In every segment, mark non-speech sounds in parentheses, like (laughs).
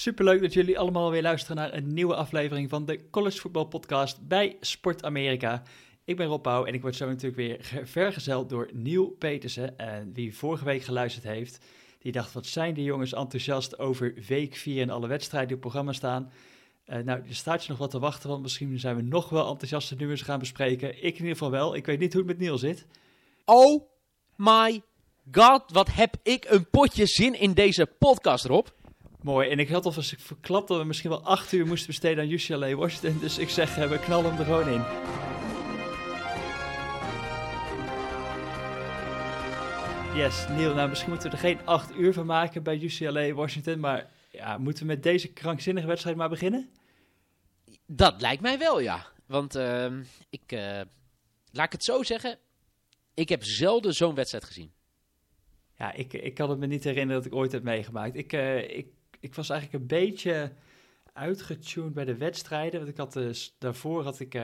Superleuk dat jullie allemaal weer luisteren naar een nieuwe aflevering van de College Football Podcast bij Sport Amerika. Ik ben Rob Pauw en ik word zo natuurlijk weer (laughs) vergezeld door Neil Petersen. En wie vorige week geluisterd heeft, die dacht wat zijn die jongens enthousiast over week 4 en alle wedstrijden die op programma staan. Uh, nou, er staat je nog wat te wachten, want misschien zijn we nog wel enthousiaste nummers gaan bespreken. Ik in ieder geval wel. Ik weet niet hoe het met Neil zit. Oh my god, wat heb ik een potje zin in deze podcast, Rob. Mooi. En ik had alvast verklapt dat we misschien wel acht uur moesten besteden aan UCLA Washington. Dus ik zeg, we knallen hem er gewoon in. Yes, Neil. Nou, misschien moeten we er geen acht uur van maken bij UCLA Washington. Maar ja, moeten we met deze krankzinnige wedstrijd maar beginnen? Dat lijkt mij wel, ja. Want uh, ik, uh, laat ik het zo zeggen, ik heb zelden zo'n wedstrijd gezien. Ja, ik, ik kan het me niet herinneren dat ik ooit heb meegemaakt. Ik, uh, ik, ik was eigenlijk een beetje uitgetuned bij de wedstrijden. Want ik had dus, daarvoor had ik uh,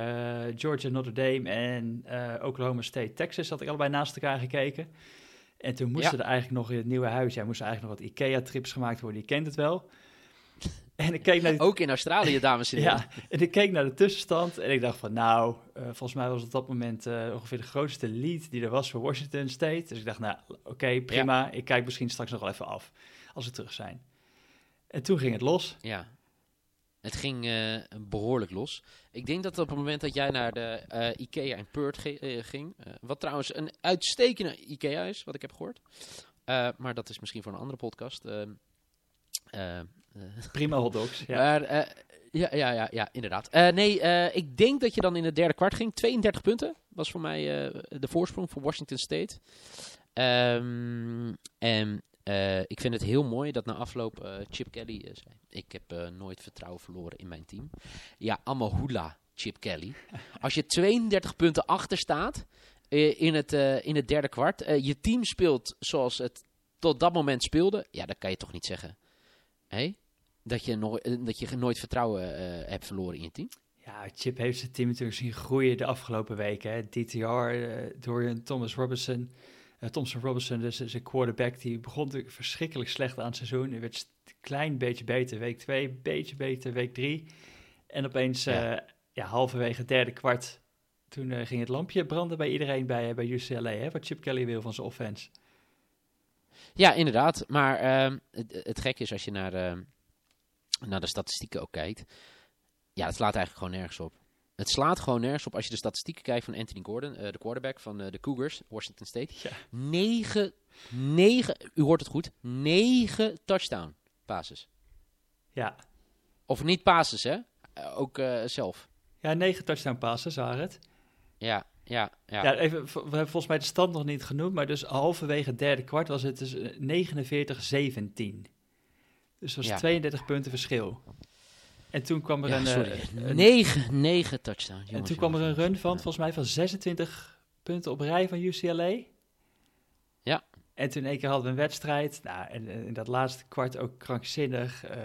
Georgia, Notre Dame en uh, Oklahoma State, Texas had ik allebei naast elkaar gekeken. En toen moesten ja. er eigenlijk nog in het nieuwe huis, ja, moesten eigenlijk nog wat IKEA-trips gemaakt worden. Je kent het wel. (laughs) En ik keek naar die... Ook in Australië, dames en (laughs) heren. ja, en ik keek naar de tussenstand en ik dacht van, nou, uh, volgens mij was op dat moment uh, ongeveer de grootste lead die er was voor Washington State. Dus ik dacht, nou, oké, okay, prima. Ja. Ik kijk misschien straks nog wel even af als we terug zijn. En toen ging het los. Ja, het ging uh, behoorlijk los. Ik denk dat op het moment dat jij naar de uh, IKEA in Perth ge- uh, ging, wat trouwens een uitstekende IKEA is, wat ik heb gehoord. maar dat is misschien voor een andere podcast. Prima hotdogs. Ja. Maar, ja, ja, ja, ja, inderdaad. nee, ik denk dat je dan in het derde kwart ging. 32 punten was voor mij de voorsprong voor Washington State. Um, en uh, ik vind het heel mooi dat na afloop uh, Chip Kelly uh, zei: Ik heb nooit vertrouwen verloren in mijn team. Ja, Amahula, Chip Kelly. (laughs) Als je 32 punten achter staat in, het, in het derde kwart, je team speelt zoals het tot dat moment speelde, ja, dan kan je toch niet zeggen hey, dat, je no dat je nooit vertrouwen hebt verloren in je team. Ja, Chip heeft zijn team natuurlijk zien groeien de afgelopen weken. Hè. DTR, Dorian Thomas Robinson. Uh, Thompson Robinson, dus zijn quarterback, die begon natuurlijk verschrikkelijk slecht aan het seizoen. Hij werd een klein beetje beter week 2, beetje beter week 3. En opeens, ja. Uh, ja, halverwege het derde kwart, toen uh, ging het lampje branden bij iedereen bij, bij UCLA, hè, wat Chip Kelly wil van zijn offense. Ja, inderdaad. Maar ehm, het, het gek is als je naar, naar de statistieken ook kijkt. Ja, het slaat eigenlijk gewoon nergens op. Het slaat gewoon nergens op als je de statistieken kijkt van Anthony Gordon, uh, de quarterback van uh, de Cougars, Washington State. Ja. 9, 9, u hoort het goed, 9 touchdown passes. Ja. Of niet passes, hè? Uh, ook zelf. Ja, 9 touchdown passes waren het. Ja, ja, ja. ja even, we hebben volgens mij de stand nog niet genoemd, maar dus halverwege het derde kwart was het dus 49-17. Dus dat was ja. 32 punten verschil. En toen kwam er ja, een, sorry. een... 9, 9 touchdowns. En toen kwam er een run van, volgens mij van 26 punten op rij van UCLA. Ja. En toen één keer hadden we een wedstrijd. Nou, en in dat laatste kwart ook krankzinnig. Uh,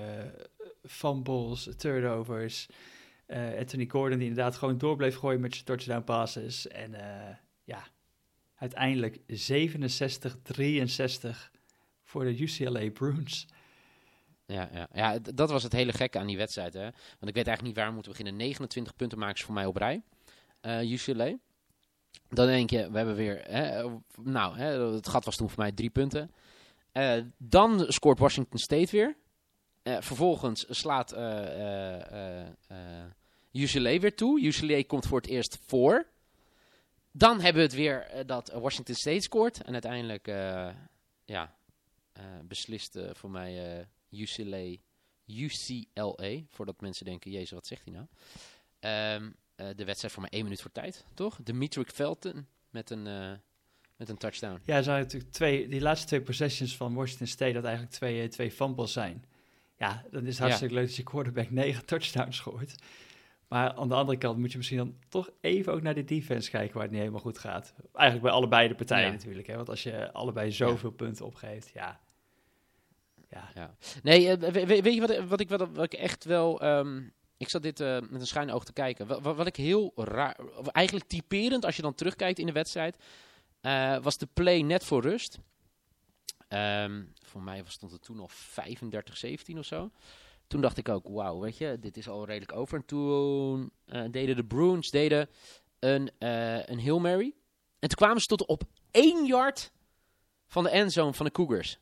fumbles, turnovers. Uh, Anthony Gordon die inderdaad gewoon door bleef gooien met zijn touchdown passes. En uh, ja, uiteindelijk 67-63 voor de UCLA Bruins. Ja, ja. ja, dat was het hele gekke aan die wedstrijd. Hè? Want ik weet eigenlijk niet waar we moeten beginnen. 29 punten maken ze voor mij op rij. Uh, UCLA. Dan denk je, we hebben weer... Hè, nou, hè, het gat was toen voor mij drie punten. Uh, dan scoort Washington State weer. Uh, vervolgens slaat UCLA weer toe. UCLA komt voor het eerst voor. Dan hebben we het weer dat Washington State scoort. En uiteindelijk, ja, beslist voor mij... UCLA, UCLA, voordat mensen denken, jezus, wat zegt hij nou? Um, uh, de wedstrijd voor maar één minuut voor tijd, toch? Demetric Felton met een, uh, met een touchdown. Ja, zijn natuurlijk twee, die laatste twee possessions van Washington State, dat eigenlijk twee, twee fumbles zijn. Ja, dan is het hartstikke ja. leuk dat je quarterback (laughs) negen touchdowns gooit. Maar aan de andere kant moet je misschien dan toch even ook naar de defense kijken waar het niet helemaal goed gaat. Eigenlijk bij allebei de partijen ja. natuurlijk. Hè? Want als je allebei zoveel ja. punten opgeeft, ja, ja. Nee, uh, weet, je wat, wat, ik, wat, wat ik echt wel... Um, ik zat dit uh, met een schuin oog te kijken. Wat, wat, ik heel raar... Eigenlijk typerend als je dan terugkijkt in de wedstrijd... Uh, was de play net voor rust. Um, voor mij stond het toen nog 35-17 of zo. Toen dacht ik ook, wauw, weet je, dit is al redelijk over. En toen eh, deden de Bruins deden een, eh een Hail Mary. En toen kwamen ze tot op één yard van de endzone van de Cougars.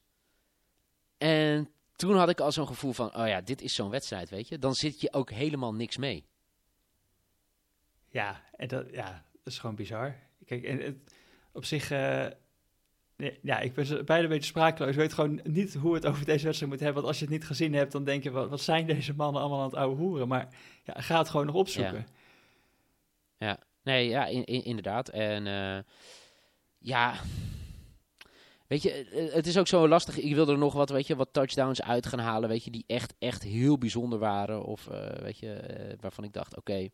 En toen had ik al zo'n gevoel van, oh ja, dit is zo'n wedstrijd, weet je. Dan zit je ook helemaal niks mee. Ja, en dat, ja, dat is gewoon bizar. Kijk, en het, op zich, eh, ja, ik ben bijna een beetje sprakeloos. Ik weet gewoon niet hoe het over deze wedstrijd moet hebben. Want als je het niet gezien hebt, dan denk je, wat, wat zijn deze mannen allemaal aan het ouwe hoeren? Maar ja, ga het gewoon nog opzoeken. Nee, ja, in, in- inderdaad. En eh, ja, weet je, eh, het is ook zo lastig. Ik wilde er nog wat, weet je, wat touchdowns uit gaan halen, weet je, die echt, echt heel bijzonder waren. Of, eh, weet je, eh, waarvan ik dacht, oké,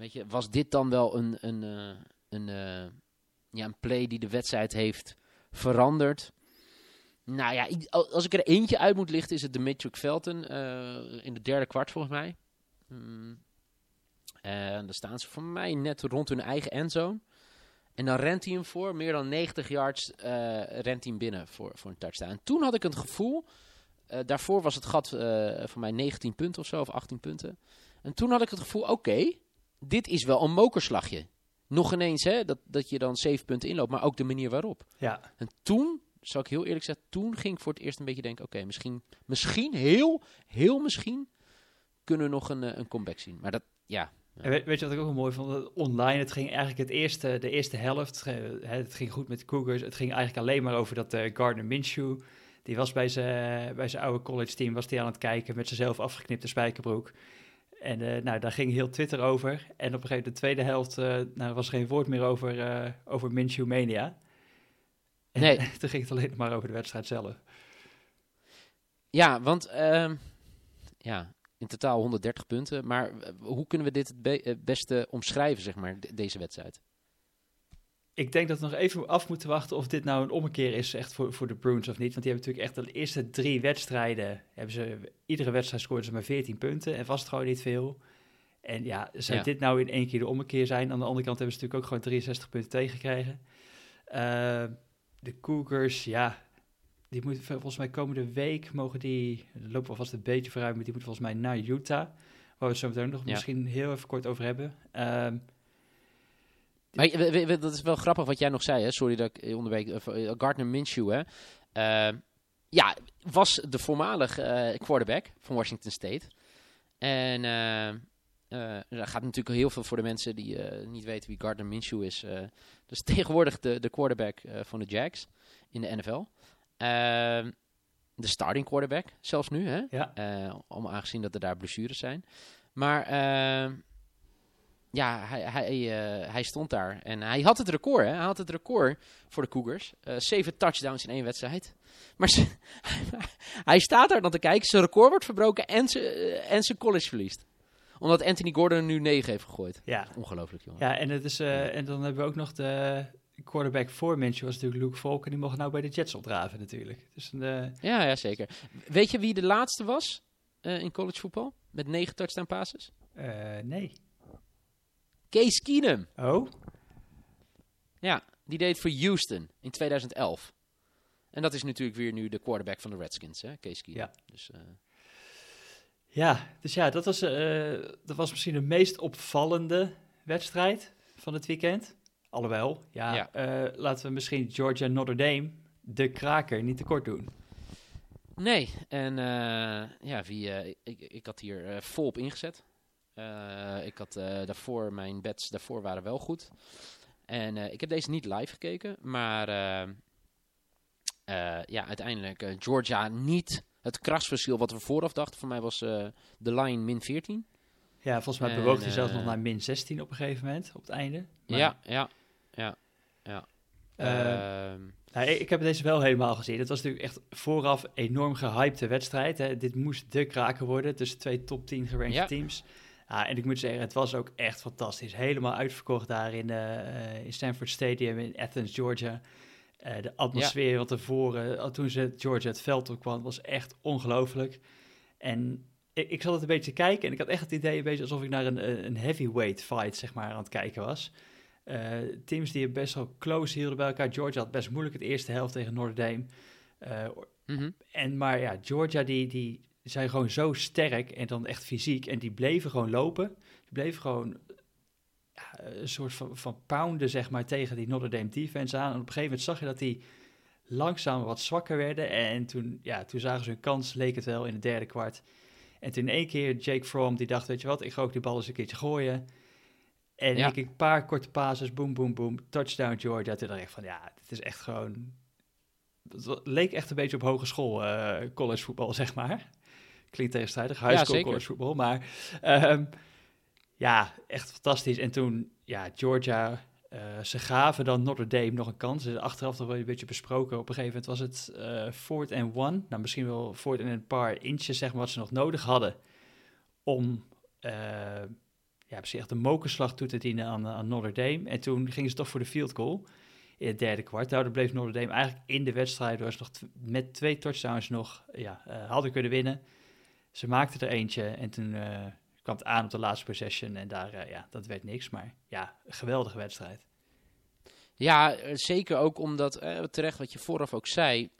weet je, was dit dan wel een, een, eh, een, eh, ja, een play die de wedstrijd heeft veranderd? Nou ja, als ik er eentje uit moet lichten, is het de Mitchell Felton eh, in de derde kwart volgens mij. En dan staan ze voor mij net rond hun eigen endzone. En dan rent hij hem voor, meer dan 90 yards, eh, rent hij hem binnen voor, voor een touchdown. En toen had ik het gevoel, eh, daarvoor was het gat eh voor mij 19 punten of zo, of 18 punten. En toen had ik het gevoel, oké, dit is wel een mokerslagje. Nog ineens, hè, dat, dat je dan 7 punten inloopt, maar ook de manier waarop. Ja, En toen, zal ik heel eerlijk zeggen, toen ging ik voor het eerst een beetje denken, oké, misschien, misschien, heel, heel misschien, kunnen we nog een, een comeback zien. Maar dat, ja, En weet, weet je wat ik ook wel mooi vond? Online, het ging eigenlijk het eerste, de eerste helft, eh, het ging goed met de Cougars. Het ging eigenlijk alleen maar over dat eh, Gardner Minshew, die was bij zijn bij zijn oude college team, was die aan het kijken met zijn zelf afgeknipte spijkerbroek. En eh, nou, daar ging heel Twitter over. En op een gegeven moment de tweede helft eh, nou, was er geen woord meer over, eh over Minshew Mania. En, Nee. (laughs) toen ging het alleen maar over de wedstrijd zelf. Ja, want ehm, ja, in totaal 130 punten. Maar eh, hoe kunnen we dit het be- het beste omschrijven, zeg maar, de- deze wedstrijd? Ik denk dat we nog even af moeten wachten of dit nou een ommekeer is echt voor, voor de Bruins of niet. Want die hebben natuurlijk echt de eerste drie wedstrijden, hebben ze, iedere wedstrijd scoorden ze maar 14 punten en was het gewoon niet veel. En ja, zou Ja. dit nou in één keer de ommekeer zijn? Aan de andere kant hebben ze natuurlijk ook gewoon 63 punten tegengekregen. Eh, de Cougars, ja, die moeten volgens mij komende week mogen die, lopen we vast een beetje vooruit, maar die moeten volgens mij naar Utah. Waar we het zo meteen nog Ja. misschien heel even kort over hebben. Ehm, Maar je- we- we- dat is wel grappig wat jij nog zei, hè? Sorry dat ik je onderweek. eh, eh, Gardner Minshew, hè? Ehm, ja, was de voormalig eh, quarterback van Washington State. En eh, eh, dat gaat natuurlijk heel veel voor de mensen die eh, niet weten wie Gardner Minshew is. eh dus (laughs) tegenwoordig de, de quarterback eh, van de Jags in de NFL. Ehm, de starting quarterback, zelfs nu, hè? ja, Eh, om aangezien dat er daar blessures zijn. Maar ehm, ja, hij, hij, eh, hij stond daar. En hij had het record, hè? Hij had het record voor de Cougars. Eh, zeven touchdowns in één wedstrijd. Maar ze- (laughs) hij staat daar dan te kijken. Zijn record wordt verbroken en zijn eh, en zijn college verliest. Omdat Anthony Gordon nu negen heeft gegooid. ja. Ongelooflijk, jongen. Ja, en, het is, eh, en dan hebben we ook nog de quarterback voor Minshew, was natuurlijk Luke Falk. En die mocht nou bij de Jets opdraven natuurlijk. Dus een, eh, Ja, ja, zeker. Weet je wie de laatste was eh, in college voetbal? Met negen touchdown passes? eh, nee. Case Keenum. Oh? Ja, die deed voor Houston in 2011. En dat is natuurlijk weer nu de quarterback van de Redskins, hè, Case Keenum. Ja. Dus, Ja, dus ja, dat was, dat was misschien de meest opvallende wedstrijd van het weekend. Alhoewel, ja, Ja. eh, laten we misschien Georgia Notre Dame, de kraker, niet tekort doen. nee, en eh, ja, wie, eh, ik, ik had hier vol op ingezet. Ik had daarvoor, mijn bets daarvoor waren wel goed. En ik heb deze niet live gekeken, maar ja, uiteindelijk Georgia niet het krasverschil wat we vooraf dachten. Voor mij was de line min 14. Ja, volgens mij bewoog hij zelfs nog naar min 16 op een gegeven moment, op het einde. Maar, Ja, ja, ja, eh, Ehm, Nou, ik, ik heb deze wel helemaal gezien. Het was natuurlijk echt vooraf enorm gehypte wedstrijd. Hè. Dit moest de kraken worden tussen twee top 10 gerankte Ja. teams. Ja, en ik moet zeggen, het was ook echt fantastisch. Helemaal uitverkocht daar in, eh, eh, in Stanford Stadium in Athens, Georgia. Eh, de atmosfeer wat tevoren, al toen ze Georgia het veld op kwam, was echt ongelooflijk. En ik, ik zat het een beetje te kijken en ik had echt het idee een beetje alsof ik naar een, een heavyweight fight zeg maar, aan het kijken was. Eh, teams die het best wel close hielden bij elkaar. Georgia had best moeilijk het eerste helft tegen Notre Dame. Eh, mhm. en maar ja, Georgia die, die die zijn gewoon zo sterk en dan echt fysiek. En die bleven gewoon lopen. Die bleven gewoon ja, een soort van, van pounden, zeg maar, tegen die Notre Dame defense aan. En op een gegeven moment zag je dat die langzaam wat zwakker werden. En toen, ja, toen zagen ze hun kans, leek het wel, in het derde kwart. En toen in één keer Jake Fromm, die dacht, weet je wat, ik ga ook die bal eens een keertje gooien. En Ja. ik een paar korte passes, boom, boom, boom, touchdown Georgia. Toen dacht ik van, ja, dit is echt gewoon... Het leek echt een beetje op hogeschool eh college voetbal, (laughs) zeg maar. Klinkt tegenstrijdig, high school college voetbal. Maar ehm, ja, echt fantastisch. En toen, ja, Georgia, eh, ze gaven dan Notre Dame nog een kans. Dus achteraf nog wel een beetje besproken. Op een gegeven moment was het eh fourth and one. Nou, misschien wel fourth en een paar inches, zeg maar, wat ze nog nodig hadden om... ja, precies echt een mokerslag toe te dienen aan, aan Notre Dame. En toen gingen ze toch voor de field goal in het derde kwart. Daardoor bleef Notre Dame eigenlijk in de wedstrijd, waar ze nog met twee touchdowns nog ja, eh, hadden kunnen winnen. Ze maakten er eentje en toen eh, kwam het aan op de laatste possession en daar, eh, ja, dat werd niks. Maar ja, geweldige wedstrijd. Ja, zeker ook omdat, terecht wat je vooraf ook zei,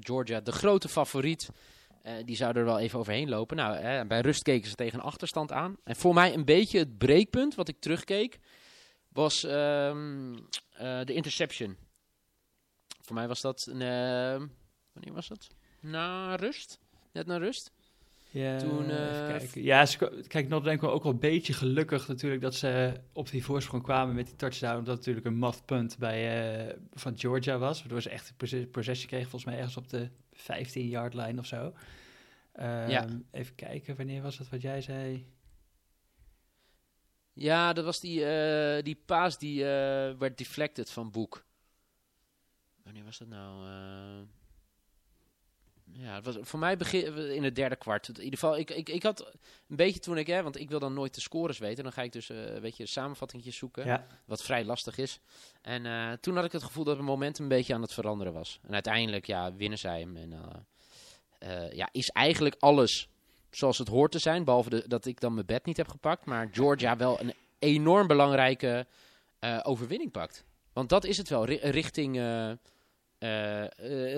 Georgia, de grote favoriet, eh, die zou er wel even overheen lopen. Nou, eh, bij rust keken ze tegen een achterstand aan. En voor mij een beetje het breekpunt, wat ik terugkeek, was ehm, eh, de interception. Voor mij was dat, een, eh, wanneer was dat? Na rust? Net na rust? Ja, Toen, ja ze, kwa- kijk, Notre Dame ook wel een beetje gelukkig natuurlijk dat ze op die voorsprong kwamen met die touchdown. Omdat het natuurlijk een muff punt bij, van Georgia was. Waardoor ze echt een possession kregen, volgens mij ergens op de 15-yard line of zo. Ehm, Ja. Even kijken, wanneer was dat wat jij zei? Ja, dat was die, eh, die paas die eh, werd deflected van Boek. Wanneer was dat nou? eh? Ja, het was voor mij begin in het derde kwart. In ieder geval, ik, ik, ik had een beetje toen ik, hè, want ik wil dan nooit de scores weten. Dan ga ik dus eh, een beetje samenvattingjes zoeken, Ja, wat vrij lastig is. En eh, toen had ik het gevoel dat het momentum een beetje aan het veranderen was. En uiteindelijk, ja, winnen zij hem. En eh, ja, is eigenlijk alles zoals het hoort te zijn. Behalve de, dat ik dan mijn bed niet heb gepakt. Maar Georgia wel een enorm belangrijke overwinning pakt. Want dat is het wel. ri- richting,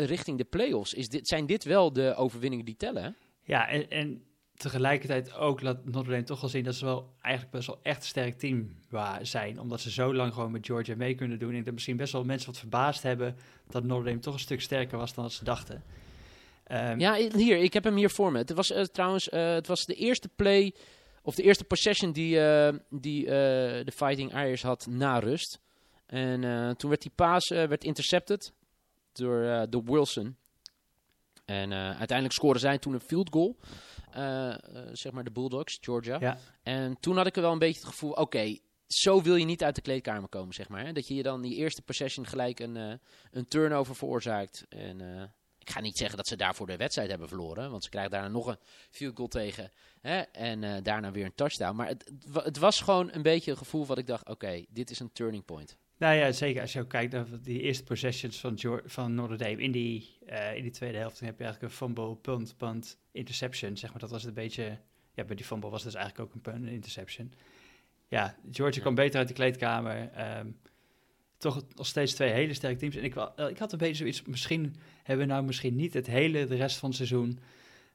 richting de playoffs is dit, zijn dit wel de overwinningen die tellen. hè? ja en, en tegelijkertijd ook laat Notre Dame toch wel zien dat ze wel eigenlijk best wel echt een sterk team zijn. Omdat ze zo lang gewoon met Georgia mee kunnen doen. En dat misschien best wel mensen wat verbaasd hebben dat Notre Dame toch een stuk sterker was dan dat ze dachten. Ehm, Ja, hier, ik heb hem hier voor me. Het was eh, trouwens eh, het was de eerste play, of de eerste possession die, eh, die eh, de Fighting Irish had na rust. En eh, toen werd die paas eh, werd intercepted door, door Wilson. En eh, uiteindelijk scoren zij toen een field goal. Eh, zeg maar de Bulldogs, Georgia. Ja. En toen had ik er wel een beetje het gevoel, oké, zo wil je niet uit de kleedkamer komen, zeg maar. Hè? Dat je je dan die eerste possession gelijk een, een turnover veroorzaakt. En ik ga niet zeggen dat ze daarvoor de wedstrijd hebben verloren, want ze krijgen daarna nog een field goal tegen. Hè? En daarna weer een touchdown. Maar het, het was gewoon een beetje een gevoel wat ik dacht, oké, dit is een turning point. Nou ja, zeker. Als je ook kijkt naar die eerste possessions van, Geor- van Notre Dame in die, eh, in die tweede helft, dan heb je eigenlijk een fumble, punt, punt, interception. Zeg maar, dat was het een beetje... Ja, bij die fumble was het dus eigenlijk ook een punt, een interception. Ja, Georgia Ja. kwam beter uit de kleedkamer. ehm, toch nog steeds twee hele sterke teams. En ik, eh, ik had een beetje zoiets, misschien hebben we nou misschien niet het hele, de rest van het seizoen,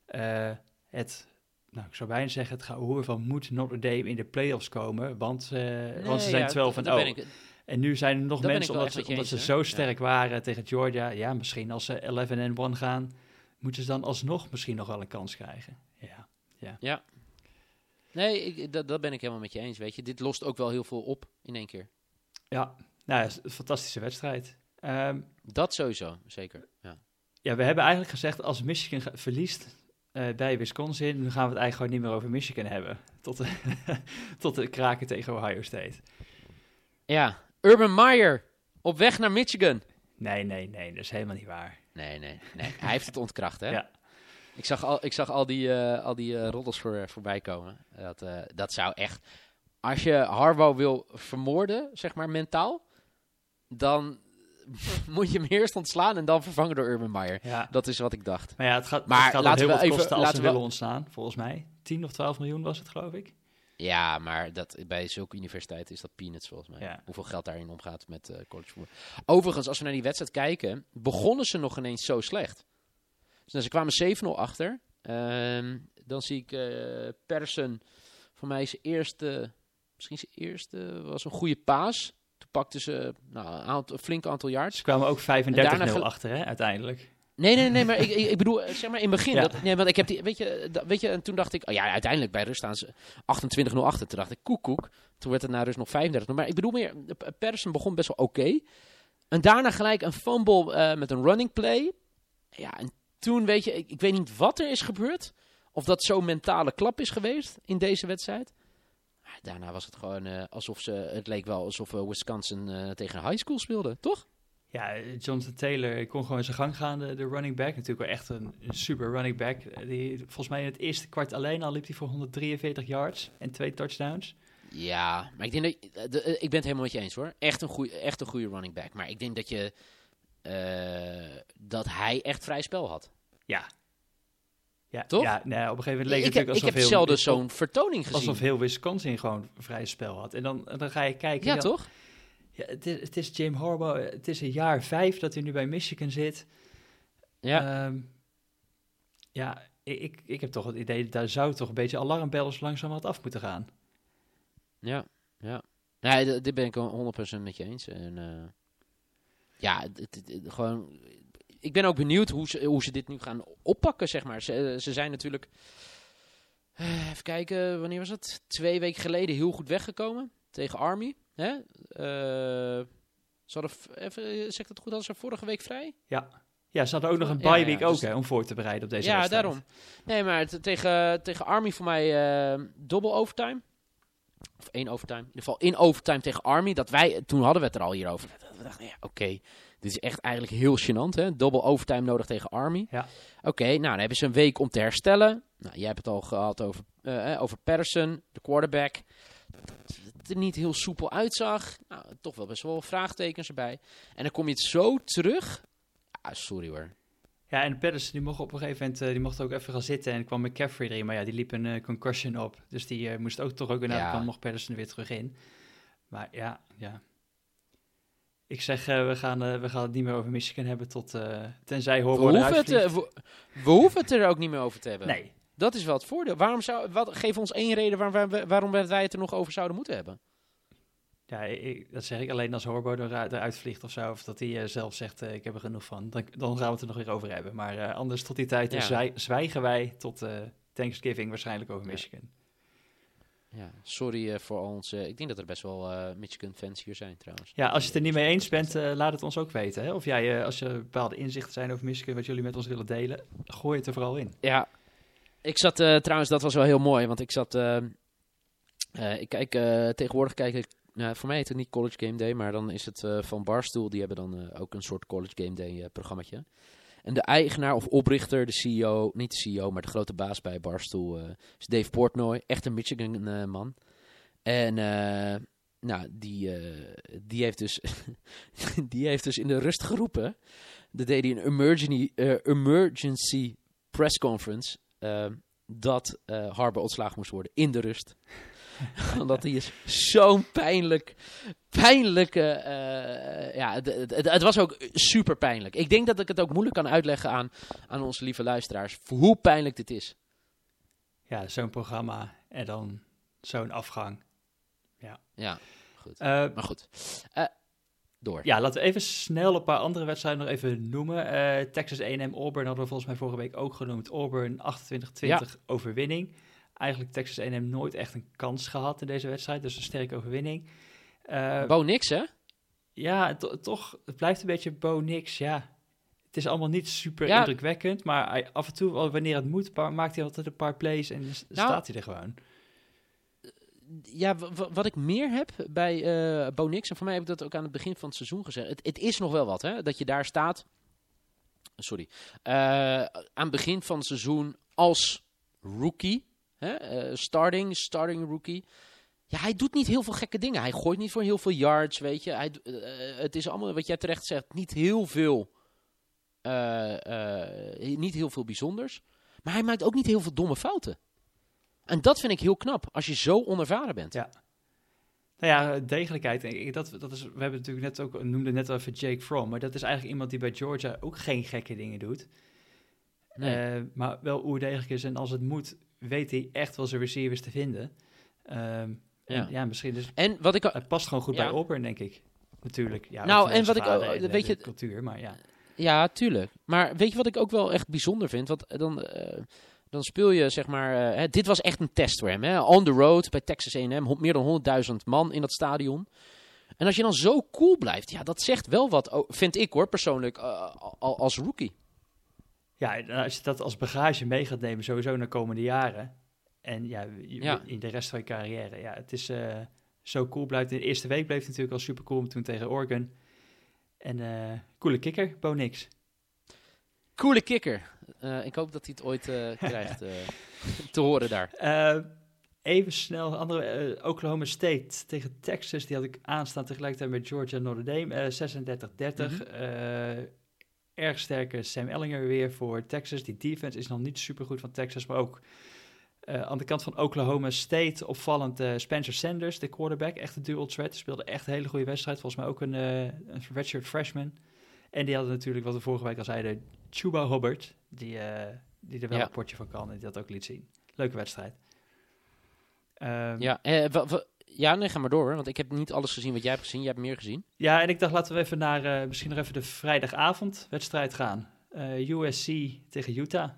eh, het... Nou, ik zou bijna zeggen, het gehoor van moet Notre Dame in de playoffs komen, want, want ze zijn 12 en dat 0. En nu zijn er nog Dat mensen, omdat, ze, omdat ze zo sterk waren tegen Georgia. Ja, misschien als ze 11 en 1 gaan, moeten ze dan alsnog misschien nog wel een kans krijgen. Ja, Nee, ik, dat, dat ben ik helemaal met je eens, weet je. Dit lost ook wel heel veel op in één keer. ja. nou, ja, een fantastische wedstrijd. Ehm, Dat sowieso, zeker. Ja. ja, we hebben eigenlijk gezegd, als Michigan ga- verliest eh, bij Wisconsin, dan gaan we het eigenlijk gewoon niet meer over Michigan hebben. Tot de, (laughs) tot de kraken tegen Ohio State. ja, Urban Meyer op weg naar Michigan. Nee, nee, nee, dat is helemaal niet waar. Nee, nee, nee. Hij heeft het ontkracht, hè? (laughs) Ja. Ik zag al, ik zag al die, eh, al die eh, roddels voor, voorbij komen. Dat, eh, dat zou echt... Als je Harbaugh wil vermoorden, zeg maar mentaal, dan (laughs) moet je hem eerst ontslaan en dan vervangen door Urban Meyer. Ja. Dat is wat ik dacht. Maar ja, het gaat, Maar het gaat laten heel we wat even- kosten als ze laten we- willen ontstaan, volgens mij. 10 of 12 miljoen was het, geloof ik. Ja, maar dat, bij zulke universiteiten is dat peanuts volgens mij. Ja. Hoeveel geld daarin omgaat met eh college voetbal. Overigens, als we naar die wedstrijd kijken, begonnen ze nog ineens zo slecht. Dus ze kwamen 7-0 achter. Ehm, dan zie ik uh, Persson. Voor mij zijn eerste, misschien zijn eerste, was een goede paas. Toen pakten ze nou, een, aantal, een flink aantal yards. Ze kwamen ook 35-0 achter, hè, uiteindelijk. Nee, nee, nee, maar ik, ik, bedoel, zeg maar in het begin. Dat, nee, want ik heb die, weet je, dat, weet je, en toen dacht ik, oh ja, uiteindelijk bij rust staan ze 28-0 achter. Toen dacht ik, koek, koek. Toen werd het naar rust nog 35 Maar ik bedoel meer, Persson begon best wel oké. En daarna gelijk een fumble uh, met een running play. Ja, en toen weet je, ik, ik weet niet wat er is gebeurd. Of dat zo'n mentale klap is geweest in deze wedstrijd. Maar daarna was het gewoon uh, alsof ze, het leek wel alsof Wisconsin uh, tegen een high school speelde, toch? Ja, Jonathan Taylor kon gewoon zijn gang gaan, de, de running back. Natuurlijk wel echt een, een, super running back. Die, volgens mij in het eerste kwart alleen al liep hij voor 143 yards en twee touchdowns. Ja, maar ik denk dat de, ik ben het helemaal met je eens hoor. Echt een goede, echt een goede running back. Maar ik denk dat je dat hij echt vrij spel had. Ja. Ja, Toch? Ja, nee, op een gegeven moment leek ik het heb, alsof ik heb zelden zo'n vertoning gezien. Alsof heel Wisconsin gewoon vrij spel had. En dan, dan ga je kijken. Ja, ja toch? Ja, het, is, het is Jim Harbaugh. Het is een jaar vijf dat hij nu bij Michigan zit. Ja. Um, ja, ik, ik heb toch het idee, daar zou toch een beetje alarmbellen langzaam wat af moeten gaan. Ja, ja. Nee, dit ben ik 100% met je eens. En, uh, ja, het, het, gewoon ik ben ook benieuwd hoe ze, hoe ze dit nu gaan oppakken, zeg maar. Ze, ze zijn natuurlijk, uh, even kijken, wanneer was het? Twee weken geleden heel goed weggekomen tegen Army. Hè? Uh, ze hadden, even, zeg dat goed, hadden ze vorige week vrij? Ja. Ja, ze hadden ook nog een bye week ja, ook, dus, hè, om voor te bereiden op deze ja, wedstrijd. Ja, daarom. Nee, maar tegen, tegen Army voor mij uh, dubbel overtime. Of één overtime. In ieder geval in overtime tegen Army. Dat wij, toen hadden we het er al hier over. We dachten, ja, oké. Okay. Dit is echt eigenlijk heel gênant, hè? Double overtime nodig tegen Army. Ja. Oké, nou, dan hebben ze een week om te herstellen. Nou, jij hebt het al gehad over, uh, over Patterson, de quarterback. Het er niet heel soepel uitzag. Nou, toch wel best wel vraagtekens erbij. En dan kom je het zo terug. Ah, sorry hoor. Ja, en Patterson die mocht op een gegeven moment uh, die mocht ook even gaan zitten. En kwam McCaffrey erin. Maar ja, die liep een uh, concussion op. Dus die uh, moest ook toch ook weer naar ja. de kant. Mocht Patterson weer terug in. Maar ja, ja. Ik zeg, uh, we, gaan, we gaan het niet meer over Michigan hebben tot, tenzij Horbo we hoeven, het, we, we, hoeven het er ook niet meer over te hebben. Nee. Dat is wel het voordeel. Waarom zou, wat, geef ons één reden waar, waar, waarom wij het er nog over zouden moeten hebben. Ja, ik, dat zeg ik alleen als Horbo er, eruit vliegt of zo. Of dat hij zelf zegt, ik heb er genoeg van. Dan, dan gaan we het er nog weer over hebben. Maar anders tot die tijd ja. zwij, zwijgen wij tot Thanksgiving waarschijnlijk over Michigan. Ja. Ja, sorry voor ons. Ik denk dat er best wel Michigan-fans hier zijn trouwens. Ja, als je het er niet mee eens bent, laat het ons ook weten. Hè? Of jij, als er bepaalde inzichten zijn over Michigan, wat jullie met ons willen delen, gooi het er vooral in. Ja, ik zat trouwens, dat was wel heel mooi, want ik zat, ik kijk, tegenwoordig kijk ik, nou, voor mij heet het niet College Game Day, maar dan is het van Barstool, die hebben dan ook een soort College Game Day programmaatje. En de eigenaar of oprichter, de CEO, niet de CEO, maar de grote baas bij Barstool, is Dave Portnoy. Echt een Michigan uh, man. En nou, die, die, heeft dus (laughs) die heeft dus in de rust geroepen. Dat deed hij een emergency, emergency press conference. Dat Harbour ontslagen moest worden in de rust. (laughs) Omdat hij is zo'n pijnlijk, pijnlijke... Uh, ja, het, was ook super pijnlijk. Ik denk dat ik het ook moeilijk kan uitleggen aan, aan onze lieve luisteraars. hoe pijnlijk dit is. Ja, zo'n programma en dan zo'n afgang. Ja, ja goed. Uh, maar goed. Uh, door. Ja, laten we even snel een paar andere wedstrijden nog even noemen. Uh, Texas A&M Auburn hadden we volgens mij vorige week ook genoemd. Auburn 28-20 ja. overwinning eigenlijk Texas A&M nooit echt een kans gehad in deze wedstrijd. Dus een sterke overwinning. Uh, Bo niks, hè? Ja, toch, het blijft een beetje Bo niks, ja. Het is allemaal niet super ja. indrukwekkend, maar af en toe, wanneer het moet, maakt hij altijd een paar plays en nou, staat hij er gewoon. Ja, wat ik meer heb bij uh, Bo Nix, en voor mij heb ik dat ook aan het begin van het seizoen gezegd. Het, het is nog wel wat, hè? Dat je daar staat. Sorry. Uh, aan het begin van het seizoen als rookie. Hè? Uh, starting, starting rookie. Ja, hij doet niet heel veel gekke dingen. Hij gooit niet voor heel veel yards, weet je. Hij, het is allemaal, wat jij terecht zegt, niet heel veel, niet heel veel bijzonders. Maar hij maakt ook niet heel veel domme fouten. En dat vind ik heel knap, als je zo onervaren bent. Ja. Nou ja, degelijkheid. Denk ik, dat, dat is, we hebben natuurlijk net ook, noemde net even Jake Fromm. Maar dat is eigenlijk iemand die bij Georgia ook geen gekke dingen doet. Nee. Eh, maar wel hoe degelijk is. En als het moet, weet hij echt wel zijn receivers te vinden. Ehm, en Ja. ja. misschien dus... En wat ik... Het past gewoon goed Ja. bij Auburn, denk ik. Natuurlijk. Ja, Nou, en wat ik ook- de- weet je- de cultuur, maar ja. Ja, tuurlijk. Maar weet je wat ik ook wel echt bijzonder vind? Want dan, eh, dan speel je, zeg maar... eh, hè, dit was echt een test voor hem. Hè? On the road bij Texas A&M. Meer dan 100.000 man in dat stadion. En als je dan zo cool blijft... Ja, dat zegt wel wat, oh, vind ik hoor, persoonlijk, eh, al- als rookie. Ja, als je dat als bagage mee gaat nemen, sowieso naar komende jaren. En ja, Ja. in de rest van je carrière. Ja, het is eh, zo cool. Blijft. In de eerste week bleef het natuurlijk al super cool toen tegen Oregon. En eh coole kikker, Bo Nix. Coole kikker. Eh, ik hoop dat hij het ooit eh, krijgt eh, te horen daar. (laughs) Even snel, andere, Oklahoma State tegen Texas. Die had ik aanstaan tegelijkertijd met Georgia en Notre Dame. eh 36-30. Mhm. Erg sterke Sam Ellinger weer voor Texas. Die defense is nog niet super goed van Texas, maar ook aan de kant van Oklahoma State opvallend Spencer Sanders, de quarterback. Echt een dual threat. Speelde echt een hele goede wedstrijd. Volgens mij ook een, eh een redshirt freshman. En die hadden natuurlijk, wat we vorige week al zeiden, Chuba Hubbard. Die, eh, die er wel Ja. een potje van kan en die dat ook liet zien. Leuke wedstrijd. Ehm, Ja, eh, ja, nee, ga maar door. Want ik heb niet alles gezien wat jij hebt gezien. Jij hebt meer gezien. Ja, en ik dacht laten we even naar eh, misschien nog even de vrijdagavond wedstrijd gaan. Eh, USC tegen Utah.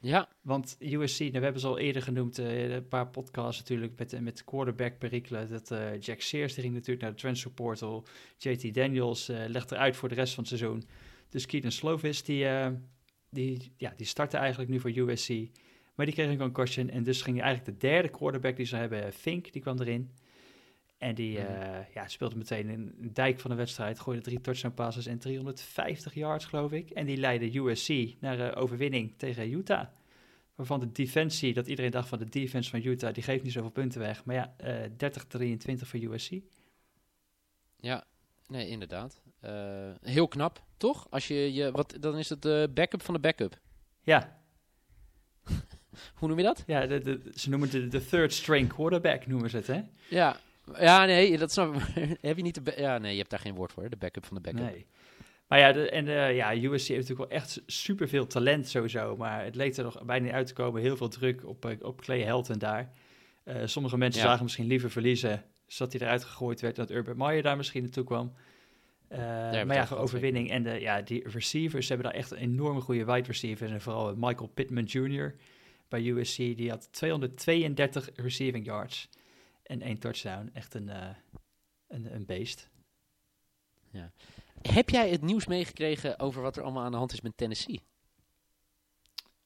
Ja, Want USC, nou, we hebben ze al eerder genoemd, een paar podcasts natuurlijk met, met quarterback perikelen. Dat Jack Sears die ging natuurlijk naar de transfer portal. JT Daniels legt eruit voor de rest van het seizoen. Dus Keaton Slovis, die, eh, die, ja, die startte eigenlijk nu voor USC. Maar die kreeg een concussion en dus ging eigenlijk de derde quarterback die ze hebben, Fink, die kwam erin. En die Mhm. eh, ja, speelde meteen een dijk van de wedstrijd, gooide drie touchdown passes en 350 yards geloof ik. En die leidde USC naar eh, overwinning tegen Utah. Waarvan de defensie, dat iedereen dacht van de defense van Utah, die geeft niet zoveel punten weg. Maar ja, eh 30-23 voor USC. ja. Nee, inderdaad. Eh, heel knap, toch? Als je, je wat, dan is het de backup van de backup. Ja, (laughs) Hoe noem je dat? ja de, de- ze noemen het de, de third string quarterback, noemen ze het, hè? Ja, ja nee, dat snap ik. (laughs) Heb je niet de... Ja, nee, je hebt daar geen woord voor, hè, de backup van de backup. Nee. Maar ja, de, en eh, ja, USC heeft natuurlijk wel echt superveel talent sowieso. Maar het leek er nog bijna niet uit te komen. Heel veel druk op, eh, op Clay Helton daar. Sommige mensen Ja. zagen misschien liever verliezen, zodat hij eruit gegooid werd. Dat Urban Meyer daar misschien naartoe kwam. Eh, maar ja, gewoon overwinning. En de, ja, die receivers ze hebben daar echt een enorme goede wide receivers. En vooral Michael Pittman Jr. bij USC. Die had 232 receiving yards en één touchdown. Echt een, eh, een, een beest. Heb jij het nieuws meegekregen over wat er allemaal aan de hand is met Tennessee?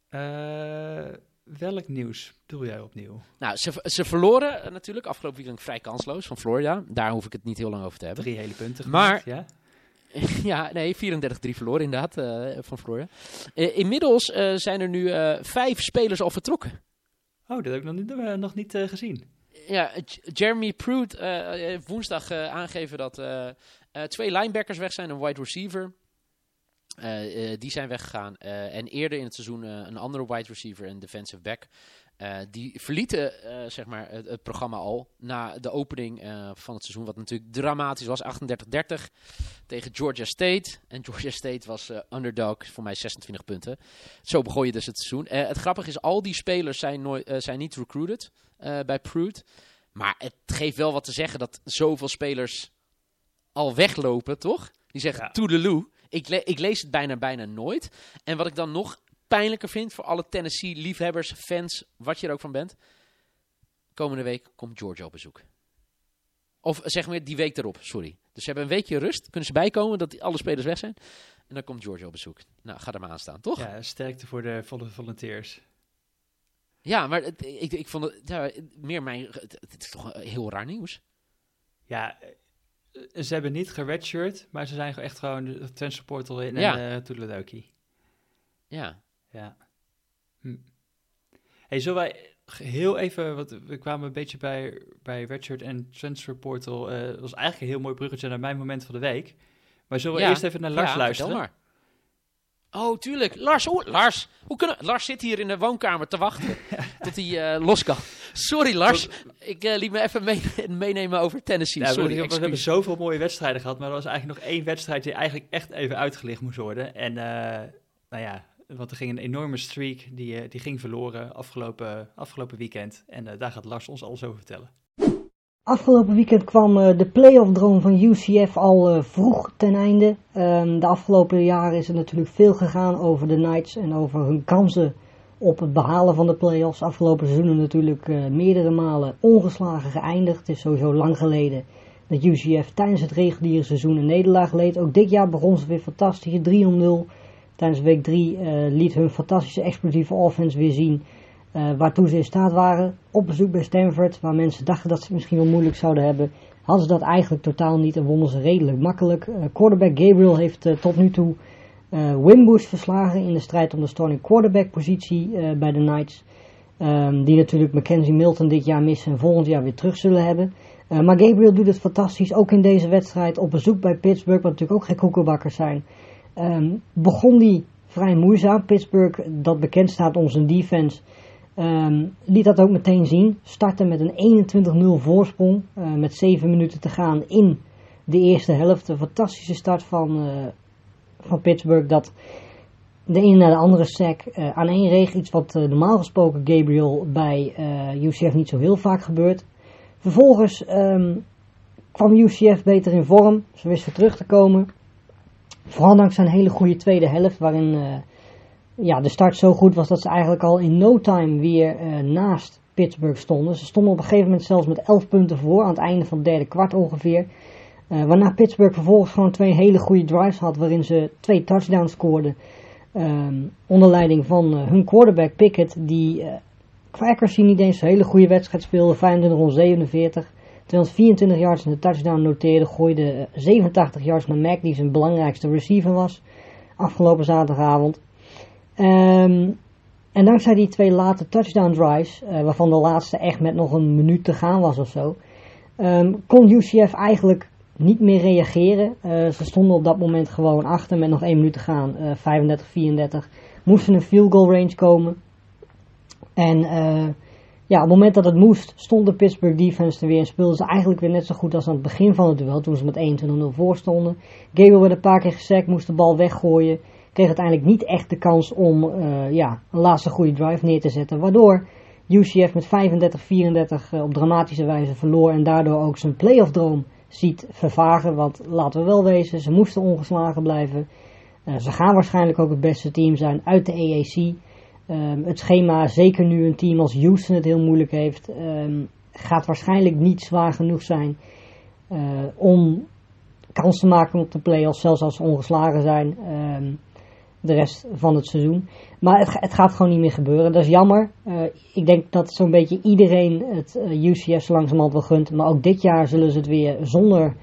Eh, welk nieuws bedoel jij opnieuw? Nou, ze, ze verloren natuurlijk afgelopen weekend vrij kansloos van Florida. Daar hoef ik het niet heel lang over te hebben. Drie hele punten Maar- gemaakt, ja? (laughs) ja, nee, 34-3 verloren inderdaad eh, van Florida. Eh, inmiddels eh, zijn er nu vijf spelers al vertrokken. Oh, dat heb ik nog niet, nog niet gezien. Ja, Jeremy Pruitt heeft woensdag aangegeven dat twee linebackers weg zijn, een wide receiver. Eh, eh, die zijn weggegaan. Eh, en eerder in het seizoen een andere wide receiver en defensive back. Die verlieten zeg maar het, het programma al na de opening van het seizoen. Wat natuurlijk dramatisch was. 38-30 tegen Georgia State. En Georgia State was underdog voor mij 26 punten. Zo begon je dus het seizoen. Het grappige is, al die spelers zijn, nooit, zijn niet recruited bij Pruitt. Maar het geeft wel wat te zeggen dat zoveel spelers al weglopen, toch? Die zeggen Ja. toedeloe. Ik, le- ik lees het bijna, bijna nooit. En wat ik dan nog pijnlijker vind voor alle Tennessee-liefhebbers, fans, wat je er ook van bent. Komende week komt Georgia op bezoek. Of zeg maar die week erop, sorry. Dus ze hebben een weekje rust. Kunnen ze bijkomen dat alle spelers weg zijn. En dan komt Georgia op bezoek. Nou, ga er maar aan staan, toch? Ja, Ja, sterkte voor de volle volunteers. maar het, ik, ik vond het ja, meer mijn... Het, het is toch heel raar nieuws. Ja, ze hebben niet geredshirt, maar ze zijn echt gewoon de transfer portal in Ja. en uh, toedeledokie. Ja. Ja. Hm. Hey, zullen wij heel even, want we kwamen een beetje bij, bij Redshirt en Transfer Portal. eh, dat was eigenlijk een heel mooi bruggetje naar mijn moment van de week. Maar zullen we Ja. eerst even naar Lars ja, luisteren? maar. Oh, tuurlijk. Lars, oh, Lars. Hoe kunnen... Lars zit hier in de woonkamer te wachten (laughs) tot hij eh, los kan. Sorry, Lars. Ik eh, liet me even mee- meenemen over Tennessee. Ja, Sorry, we, hebben zoveel mooie wedstrijden gehad, maar er was eigenlijk nog één wedstrijd die eigenlijk echt even uitgelicht moest worden. En eh, nou ja, Want er ging een enorme streak, die, die ging verloren afgelopen, afgelopen weekend. En daar gaat Lars ons alles over vertellen. Afgelopen weekend kwam de playoff-droom van UCF al vroeg ten einde. Ehm, de afgelopen jaren is er natuurlijk veel gegaan over de Knights en over hun kansen op het behalen van de playoffs. Afgelopen seizoenen natuurlijk meerdere malen ongeslagen geëindigd. Het is sowieso lang geleden dat UCF tijdens het reguliere seizoen een nederlaag leed. Ook dit jaar begon ze weer fantastisch, 3-0. Tijdens week 3 uh, eh, liet hun fantastische explosieve offense weer zien uh, waartoe ze in staat waren. Op bezoek bij Stanford, waar mensen dachten dat ze het misschien wel moeilijk zouden hebben, hadden ze dat eigenlijk totaal niet en wonnen ze redelijk makkelijk. Quarterback Gabriel heeft tot nu toe Wimbush verslagen in de strijd om de starting quarterback positie bij de Knights. Um, die natuurlijk Mackenzie Milton dit jaar missen en volgend jaar weer terug zullen hebben. Uh, maar Gabriel doet het fantastisch, ook in deze wedstrijd, op bezoek bij Pittsburgh, wat natuurlijk ook geen koekenbakkers zijn. Um, begon die vrij moeizaam. Pittsburgh, dat bekend staat om zijn defense, um, liet dat ook meteen zien. Startte met een 21-0 voorsprong, met 7 minuten te gaan in de eerste helft. Een fantastische start van, van Pittsburgh, dat de ene naar de andere sack aan één reeg. Iets wat normaal gesproken Gabriel bij UCF niet zo heel vaak gebeurt. Vervolgens um, kwam UCF beter in vorm. Ze wisten terug te komen. Vooral dankzij een hele goede tweede helft. Waarin ja, de start zo goed was dat ze eigenlijk al in no time weer naast Pittsburgh stonden. Ze stonden op een gegeven moment zelfs met 11 punten voor. Aan het einde van het derde kwart ongeveer. Uh, waarna Pittsburgh vervolgens gewoon twee hele goede drives had. Waarin ze twee touchdowns scoorden. Um, onder leiding van hun quarterback Pickett. Die qua accuracy niet eens een hele goede wedstrijd speelde. 25 47. 224 yards in de touchdown noteerde. Gooide 87 eh, yards naar Mac, die zijn belangrijkste receiver was. Afgelopen zaterdagavond. Um, en dankzij die twee late touchdown drives, waarvan de laatste echt met nog een minuut te gaan was of zo, um, kon UCF eigenlijk niet meer reageren. Uh, ze stonden op dat moment gewoon achter met nog één minuut te gaan, 35-34. Moesten een field goal range komen. En uh, ja, op het moment dat het moest, stond de Pittsburgh defense er weer en speelden ze eigenlijk weer net zo goed als aan het begin van het duel, toen ze met 21-0 voor stonden. Gabriel werd een paar keer gesekt, moest de bal weggooien, kreeg uiteindelijk niet echt de kans om ja, een laatste goede drive neer te zetten, waardoor UCF met 35-34 uh, op dramatische wijze verloor en daardoor ook zijn playoff droom ziet vervagen, want laten we wel wezen, ze moesten ongeslagen blijven. Uh, ze gaan waarschijnlijk ook het beste team zijn uit de AAC. Um, het schema, zeker nu een team als Houston het heel moeilijk heeft, um, gaat waarschijnlijk niet zwaar genoeg zijn uh, om kans te maken op de playoffs, zelfs als ze ongeslagen zijn um, de rest van het seizoen. Maar het, het, gaat gewoon niet meer gebeuren. Dat is jammer. Uh, ik denk dat zo'n beetje iedereen het uh, UCF zo langzamerhand wel gunt. Maar ook dit jaar zullen ze het weer zonder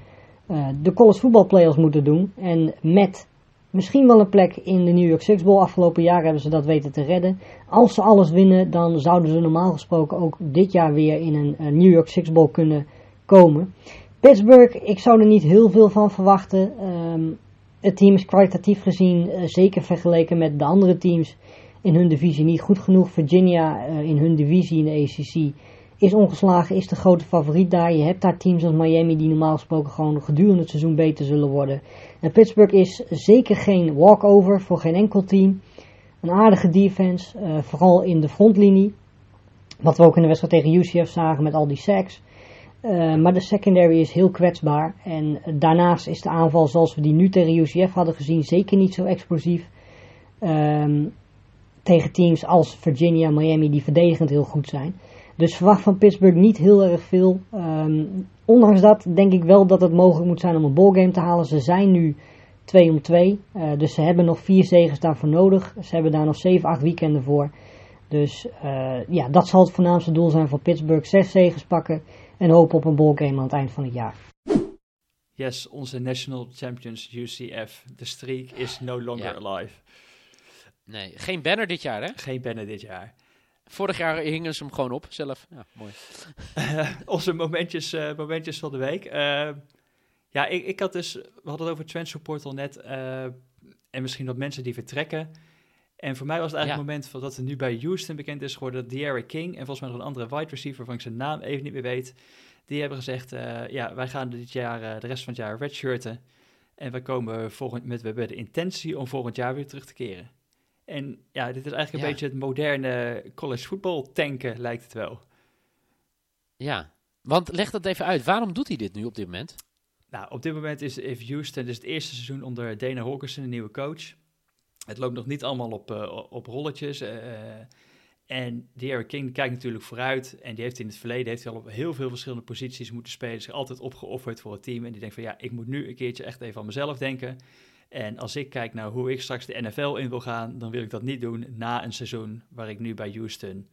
de college voetbal playoffs moeten doen. En met Misschien wel een plek in de New York Six. Afgelopen jaar hebben ze dat weten te redden. Als ze alles winnen, dan zouden ze normaal gesproken ook dit jaar weer in een, New York Six kunnen komen. Pittsburgh, ik zou er niet heel veel van verwachten. Um, het team is kwalitatief gezien, uh, zeker vergeleken met de andere teams in hun divisie, niet goed genoeg. Virginia uh, in hun divisie in de ACC is ongeslagen, is de grote favoriet daar. Je hebt daar teams als Miami die normaal gesproken gewoon gedurende het seizoen beter zullen worden. En Pittsburgh is zeker geen walkover voor geen enkel team. Een aardige defense, uh, vooral in de frontlinie. Wat we ook in de wedstrijd tegen UCF zagen met al die sacks. Uh, maar de secondary is heel kwetsbaar. En daarnaast is de aanval zoals we die nu tegen UCF hadden gezien zeker niet zo explosief. Um, tegen teams als Virginia, Miami die verdedigend heel goed zijn. Dus verwacht van Pittsburgh niet heel erg veel. Um, ondanks dat denk ik wel dat het mogelijk moet zijn om een ballgame te halen. Ze zijn nu 2 om 2. Uh, dus ze hebben nog vier zegens daarvoor nodig. Ze hebben daar nog 7, 8 weekenden voor. Dus ja, dat zal het voornaamste doel zijn voor Pittsburgh. Zes zegens pakken en hopen op een ballgame aan het eind van het jaar. Yes, onze national champions UCF. De streak is no longer ja. alive. Nee, geen banner dit jaar hè? Geen banner dit jaar. Vorig jaar hingen ze hem gewoon op zelf. Ja, mooi. (laughs) onze momentjes, uh, momentjes van de week. Uh, ja, ik, ik had dus, we hadden het over Transfer Portal net. Uh, en misschien wat mensen die vertrekken. En voor mij was het eigenlijk het moment van dat er nu bij Houston bekend is geworden. De'Ara King en volgens mij nog een andere wide receiver, waarvan ik zijn naam even niet meer weet. Die hebben gezegd, ja, wij gaan dit jaar, de rest van het jaar redshirten. En we komen volgend, met, we hebben de intentie om volgend jaar weer terug te keren. En ja, dit is eigenlijk een Ja. beetje het moderne college voetbal tanken, lijkt het wel. Ja, want leg dat even uit. Waarom doet hij dit nu op dit moment? Nou, op dit moment is if Houston, dus het eerste seizoen onder Dana Holgerson, een nieuwe coach. Het loopt nog niet allemaal op, eh, op rolletjes. eh, en die Eric King kijkt natuurlijk vooruit. En die heeft in het verleden heeft hij al op heel veel verschillende posities moeten spelen. Zich altijd opgeofferd voor het team. En die denkt van ja, ik moet nu een keertje echt even aan mezelf denken. En als ik kijk naar hoe ik straks de NFL in wil gaan, dan wil ik dat niet doen na een seizoen waar ik nu bij Houston,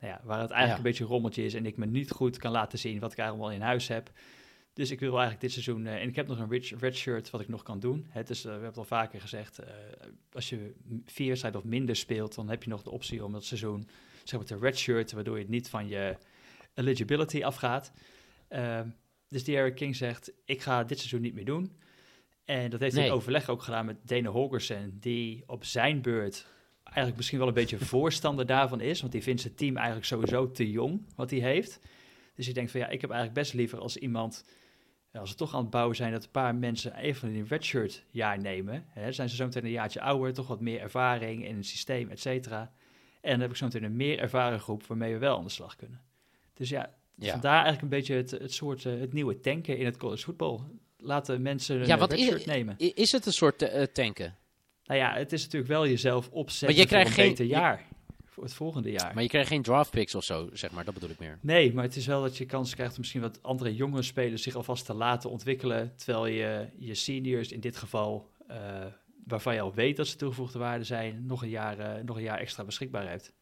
nou ja, waar het eigenlijk Ja. een beetje een rommeltje is en ik me niet goed kan laten zien wat ik eigenlijk allemaal in huis heb. Dus ik wil eigenlijk dit seizoen, eh, en ik heb nog een red, red shirt wat ik nog kan doen. Het is, eh, we hebben het al vaker gezegd, eh, als je vier wedstrijden of minder speelt, dan heb je nog de optie om dat seizoen, zeg maar, te red shirt, waardoor je het niet van je eligibility afgaat. Ehm, dus die Eric King zegt, ik ga dit seizoen niet meer doen. En dat heeft hij Nee. overleg ook gedaan met Dana Holgerson, die op zijn beurt eigenlijk misschien wel een beetje (laughs) voorstander daarvan is, want die vindt zijn team eigenlijk sowieso te jong, wat hij heeft. Dus ik denk van ja, ik heb eigenlijk best liever als iemand, als ze toch aan het bouwen zijn, dat een paar mensen even een redshirt jaar nemen. Hè, zijn ze zo meteen een jaartje ouder, toch wat meer ervaring in het systeem, et cetera. En dan heb ik zo meteen een meer ervaren groep waarmee we wel aan de slag kunnen. Dus ja, Ja. vandaar eigenlijk een beetje het, het soort, eh, het nieuwe tanken in het college voetbal. Laten mensen een Ja, want redshirt i- nemen. Is het een soort eh, tanken? Nou ja, het is natuurlijk wel jezelf opzetten Maar je krijgt voor een geen- beter jaar. Het volgende jaar. Maar je krijgt geen draft picks of zo, zeg maar. Dat bedoel ik meer. Nee, maar het is wel dat je kans krijgt om misschien wat andere jonge spelers zich alvast te laten ontwikkelen. Terwijl je je seniors in dit geval, eh, waarvan je al weet dat ze toegevoegde waarde zijn, nog een jaar, eh, nog een jaar extra beschikbaar hebt.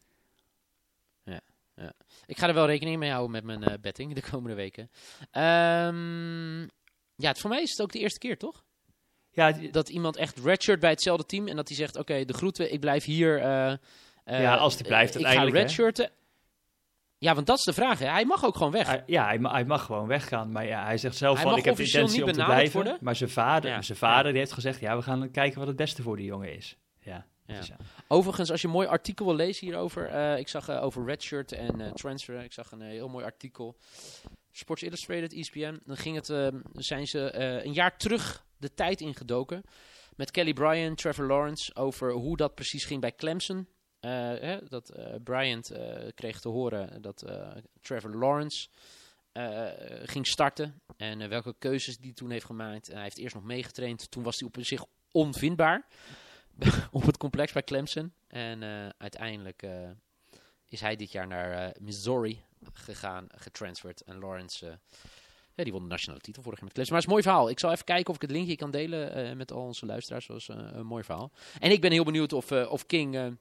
Ik ga er wel rekening mee houden met mijn eh, betting de komende weken. Ehm, ja, het, voor mij is het ook de eerste keer, toch? Ja, Dat iemand echt redshirt bij hetzelfde team en dat hij zegt, oké, de groeten, ik blijf hier. Ja, als die blijft eh, Ik ga hè? redshirten. Ja, want dat is de vraag. Hè. Hij mag ook gewoon weg. hij, ja hij, ma- hij mag gewoon weggaan. Maar ja, hij zegt zelf Hij van, ik heb de intentie om te blijven. worden. Maar zijn vader, Ja, zijn vader die heeft gezegd, ja, we gaan kijken wat het beste voor die jongen is. Ja, Ja. dus ja. Overigens, als je een mooi artikel wil lezen hierover. eh, ik zag eh, over redshirt en eh, transfer. Ik zag een eh, heel mooi artikel. Sports Illustrated, ESPN. Dan ging het, eh, zijn ze eh, een jaar terug de tijd ingedoken. Met Kelly Bryant, Trevor Lawrence. Over hoe dat precies ging bij Clemson. Eh, hè, dat eh, Bryant eh, kreeg te horen dat Trevor Lawrence ging starten. En welke keuzes die toen heeft gemaakt. hij heeft eerst nog meegetraind. Toen was hij op zich onvindbaar (laughs) op het complex bij Clemson. En uiteindelijk is hij dit jaar naar Missouri gegaan, getransferd. En Lawrence, die won de nationale titel vorig jaar met Clemson. Maar het is een mooi verhaal. Ik zal even kijken of ik het linkje kan delen met al onze luisteraars. Dat was een mooi verhaal. En ik ben heel benieuwd of, of King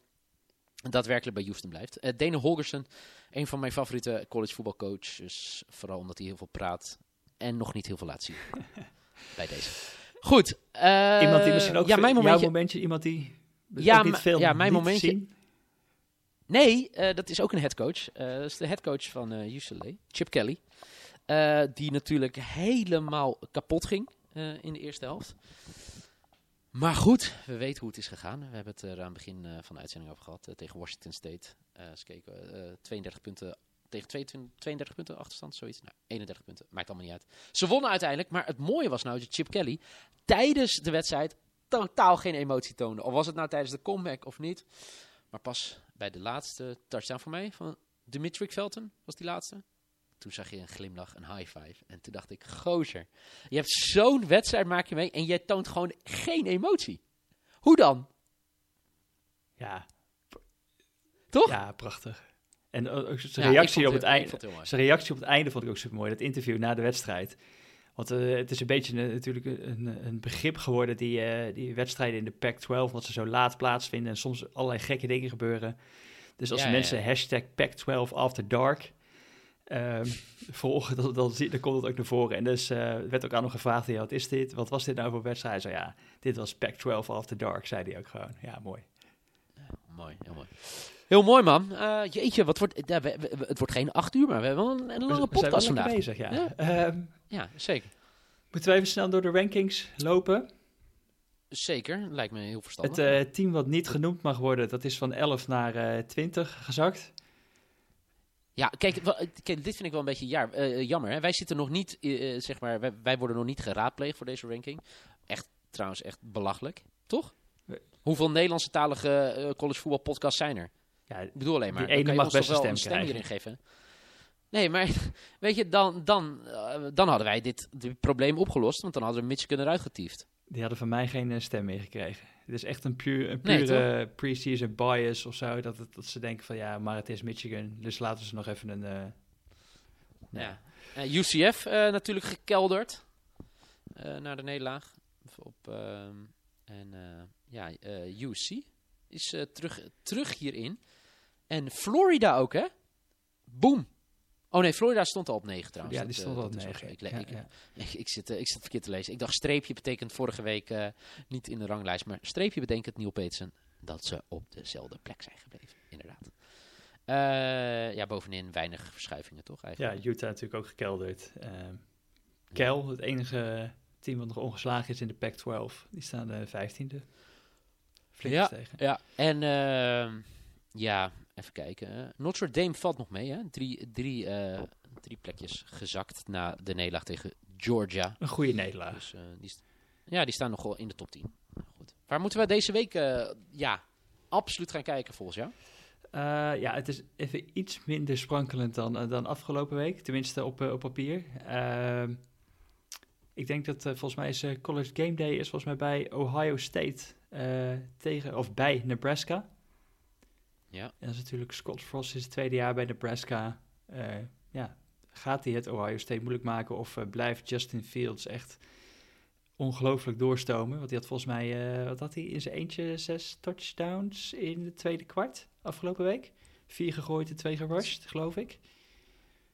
daadwerkelijk bij Houston blijft. Eh Dana Holgerson, een van mijn favoriete college voetbalcoaches. Vooral omdat hij heel veel praat en nog niet heel veel laat zien. (laughs) bij deze. Goed. eh, Iemand die misschien ook ja, mijn momentje, momentje, iemand die Ja, ook niet veel ja, mijn momentje- zien. Nee, eh, dat is ook een headcoach. Dat is de headcoach van UCLA, Chip Kelly. Die natuurlijk helemaal kapot ging in de eerste helft. Maar goed, we weten hoe het is gegaan. We hebben het er aan het begin eh, van de uitzending over gehad. eh, tegen Washington State. Eh ze keken eh, 32 punten tegen 22, 32 punten achterstand, zoiets. Nou, 31 punten, maakt allemaal niet uit. Ze wonnen uiteindelijk, maar het mooie was nou dat Chip Kelly tijdens de wedstrijd totaal geen emotie toonde. Of was het nou tijdens de comeback of niet. Maar pas bij de laatste touchdown voor mij, van Dimitri Felton, was die laatste. Toen zag je een glimlach, een high five. En toen dacht ik, gozer, je hebt zo'n wedstrijd maak je mee en jij toont gewoon geen emotie. Hoe dan? Ja, Toch? ja, prachtig. En ook zijn Ja, reactie op het heel- einde. het. Zijn reactie op het einde vond ik ook super mooi. Dat interview na de wedstrijd. Want eh, het is een beetje natuurlijk een, een begrip geworden, die, eh, die wedstrijden in de Pac-12, wat ze zo laat plaatsvinden en soms allerlei gekke dingen gebeuren. Dus als ja, mensen ja. hashtag Pac-12 After Dark ehm, (laughs) volgen, dan, dan, zie- dan komt het ook naar voren. En dus eh, werd ook aan hem gevraagd, ja, wat is dit? Wat was dit nou voor wedstrijd? Hij zei, ja, dit was Pac-12 After Dark, zei hij ook gewoon. Ja, mooi. Mooi, heel mooi. Heel mooi, man. Eh, jeetje, wat wordt, ja, we- we- het wordt geen acht uur, maar we hebben wel een, lange we podcast vandaag. bezig, ja. Ja. Ehm, Ja, zeker. moeten we even snel door de rankings lopen? Zeker, lijkt me heel verstandig. Het eh, team wat niet genoemd mag worden, dat is van 11 naar eh 20 gezakt. Ja, kijk, eh, kijk, dit vind ik wel een beetje ja, eh, jammer. Hè? Wij zitten nog niet, eh, eh, zeg maar, wij, wij worden nog niet geraadpleegd voor deze ranking. Echt, trouwens, echt belachelijk. Toch? Hoeveel Nederlandse-talige eh, collegevoetbalpodcasts zijn er? Ja, Ik bedoel alleen maar. Die dan ene je mag best wel een een stem stem hierin geven. Nee, maar (laughs) weet je, dan, dan, eh, dan hadden wij dit, dit probleem opgelost. Want dan hadden we Michigan eruit getiefd. Die hadden van mij geen eh, stem meer gekregen. Het is echt een, puur, een Nee, pure pre-season bias of zo. Dat, het- dat ze denken van ja, maar het is Michigan. Dus laten ze nog even een... eh, Ja. Eh, UCF eh, natuurlijk gekelderd eh, naar de nederlaag. Op, ehm, en eh, ja, eh, UC is eh, terug, terug hierin. En Florida ook, hè? Boom. Oh nee, Florida stond al op 9 trouwens. ja, die Dat, stond eh, al op dat is ook zo. negen. Ik, le- Ja, ik, ja. ik, (laughs) ik zit, eh, ik zit verkeerd te lezen. Ik dacht streepje betekent vorige week eh, niet in de ranglijst. Maar streepje betekent Neil Petersen dat ze op dezelfde plek zijn gebleven. Inderdaad. Eh, ja, bovenin weinig verschuivingen toch Ja, eigenlijk. Utah natuurlijk ook gekelderd. Ehm Kel, het enige team wat nog ongeslagen is in de Pac-12. Die staan de vijftiende. Flink Ja. tegen. Ja, en ehm, ja, even kijken. hè. Notre Dame valt nog mee, hè? Drie, drie, eh, drie plekjes gezakt na de nederlaag tegen Georgia. Een goede nederlaag. Dus eh, die, ja, die staan nog wel in de top 10. Goed. Waar moeten we deze week eh, ja, absoluut gaan kijken volgens jou? Eh, ja, het is even iets minder sprankelend dan, eh, dan afgelopen week. Tenminste op, eh, op papier. Ehm, ik denk dat eh, volgens mij is eh, College Game Day is volgens mij bij Ohio State eh, tegen, of bij Nebraska. Ja. En dat is natuurlijk Scott Frost is het tweede jaar bij Nebraska. Eh, ja, gaat hij het Ohio State moeilijk maken of eh, blijft Justin Fields echt ongelooflijk doorstomen? Want hij had volgens mij, eh, wat had hij in zijn eentje, zes touchdowns in de tweede kwart afgelopen week. Vier gegooid en twee gerushed, geloof ik.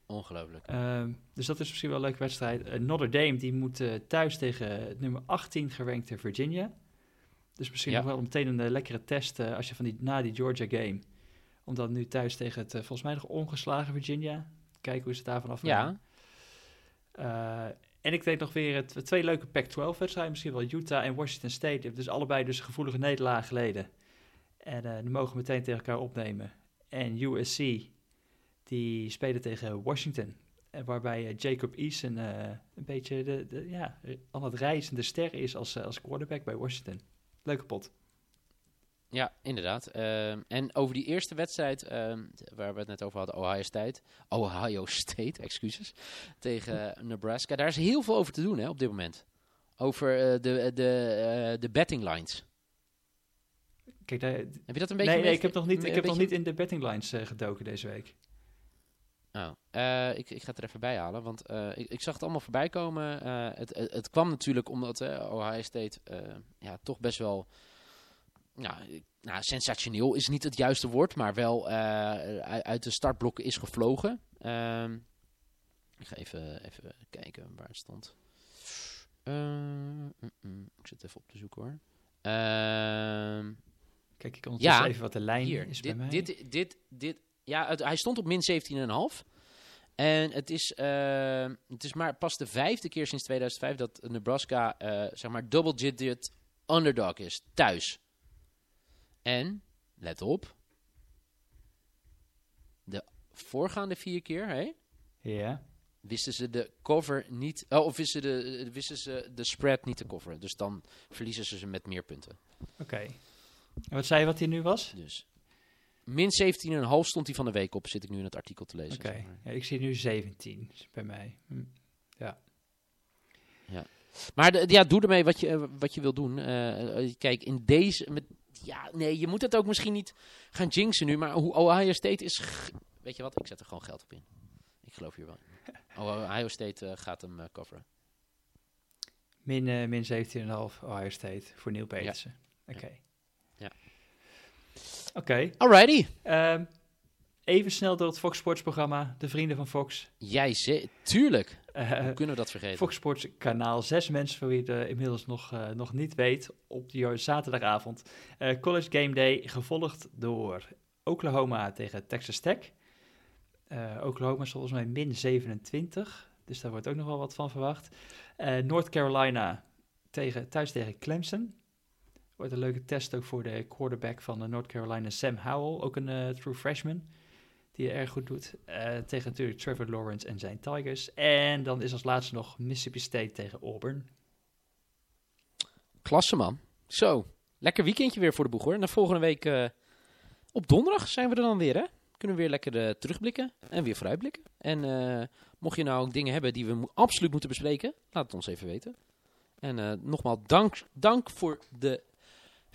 Ongelooflijk. Ehm, dus dat is misschien wel een leuke wedstrijd. Notre Dame die moet thuis tegen het nummer 18 gerankte Virginia. Dus misschien Ja. nog wel meteen een eh, lekkere test eh, als je van die, na die Georgia game. Om dan nu thuis tegen het eh, volgens mij nog ongeslagen Virginia. Kijken hoe ze het daarvan afgaan. Ja, en ik denk nog weer het, twee leuke Pac-12 wedstrijden. Misschien wel Utah en Washington State. Dus allebei dus gevoelige nederlaag geleden. En die mogen meteen tegen elkaar opnemen. En USC, die spelen tegen Washington. Waarbij Jacob Eason een beetje de, de, ja, al het reizende ster is als, als quarterback bij Washington. Leuke pot. ja inderdaad. Ehm, en over die eerste wedstrijd, ehm, waar we het net over hadden, Ohio State. Ohio State, (laughs) excuses. Tegen Nebraska. Daar is heel veel over te doen hè, op dit moment. Over eh, de, de, eh, de betting lines. Kijk, daar, Heb je dat een beetje nee, nee, ik heb nog niet, ik heb nog niet in de betting lines eh, gedoken deze week. Oh, eh, ik, ik ga het er even bij halen, want eh, ik, ik zag het allemaal voorbij komen. Eh, het, het, het kwam natuurlijk omdat Ohio State ja, toch best wel... Nou, nou, sensationeel is niet het juiste woord, maar wel uit, uit de startblokken is gevlogen. Ehm, ik ga even, even kijken waar het stond. Mm, mm, ik zit even op te zoeken hoor. Ehm, Kijk, ik ondertussen Ja, even wat de lijn hier, is bij mij. dit, dit, dit, ja, het- hij stond op min 17,5. En het is, eh, het is maar pas de vijfde keer sinds 2005 dat Nebraska, eh, zeg maar, double-digit underdog is, thuis. En, let op, de voorgaande vier keer, hè, Ja. wisten ze de cover niet, oh, of wisten, de, wisten ze de spread niet te coveren. Dus dan verliezen ze ze met meer punten. Oké. En wat zei je wat hij nu was? Dus min 17,5 stond hij van de week op, zit ik nu in het artikel te lezen. Oké. zeg maar. Ja, ik zie nu 17 is bij mij. Hm. Maar de- ja, doe ermee wat je, eh, wat je wil doen. Eh, eh, kijk, in deze... Met, ja, nee, je moet het ook misschien niet gaan jinxen nu. Maar hoe Ohio State is... Weet je wat? Ik zet er gewoon geld op in. Ik geloof hier wel. (laughs) Ohio State gaat hem eh, coveren. Min, eh, min 17,5 Ohio State voor Neil Petersen. Oké. Ja. Oké. Alrighty. ehm, even snel door het Fox Sports programma. De vrienden van Fox. Jij ze... Tuurlijk. Eh, Hoe kunnen we dat vergeten? Fox Sports kanaal 6 mensen voor wie het eh, inmiddels nog, eh, nog niet weet. Op die zaterdagavond. College Game Day gevolgd door Oklahoma tegen Texas Tech. Oklahoma is volgens mij min 27. Dus daar wordt ook nog wel wat van verwacht. North Carolina tegen, thuis tegen Clemson. Wordt een leuke test ook voor de quarterback van de North Carolina, Sam Howell. Ook een eh, true freshman. Die erg goed doet. Eh, tegen natuurlijk Trevor Lawrence en zijn Tigers. En dan is als laatste nog Mississippi State tegen Auburn. Klasse, man. Zo. lekker weekendje weer voor de boeg hoor. En volgende week eh, op donderdag zijn we er dan weer hè. Kunnen we weer lekker terugblikken en weer vooruitblikken. En mocht je nou ook dingen hebben die we absoluut moeten bespreken, laat het ons even weten. En nogmaals, dank, dank voor de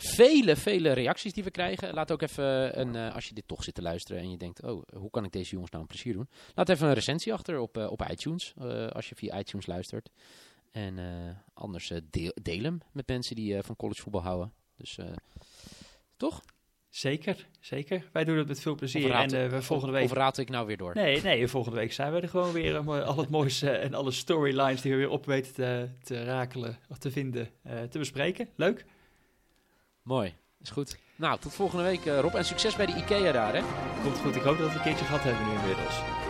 vele, vele reacties die we krijgen. Laat ook even, een, eh, als je dit toch zit te luisteren en je denkt, oh, hoe kan ik deze jongens nou een plezier doen? Laat even een recensie achter op, eh, op iTunes, eh, als je via iTunes luistert. En anders eh, deel, deel hem met mensen die van collegevoetbal houden. Dus toch? Zeker, zeker. Wij doen het met veel plezier. Raad- en we volgende week Of raad ik nou weer door? Nee, nee, volgende week zijn we er gewoon weer om al het mooiste en alle storylines die we weer op weten te, te rakelen of te vinden, te bespreken. Leuk. Mooi, is goed. Nou, tot volgende week eh, Rob en succes bij de IKEA daar hè. Komt goed. Ik hoop dat we een keertje gehad hebben nu inmiddels.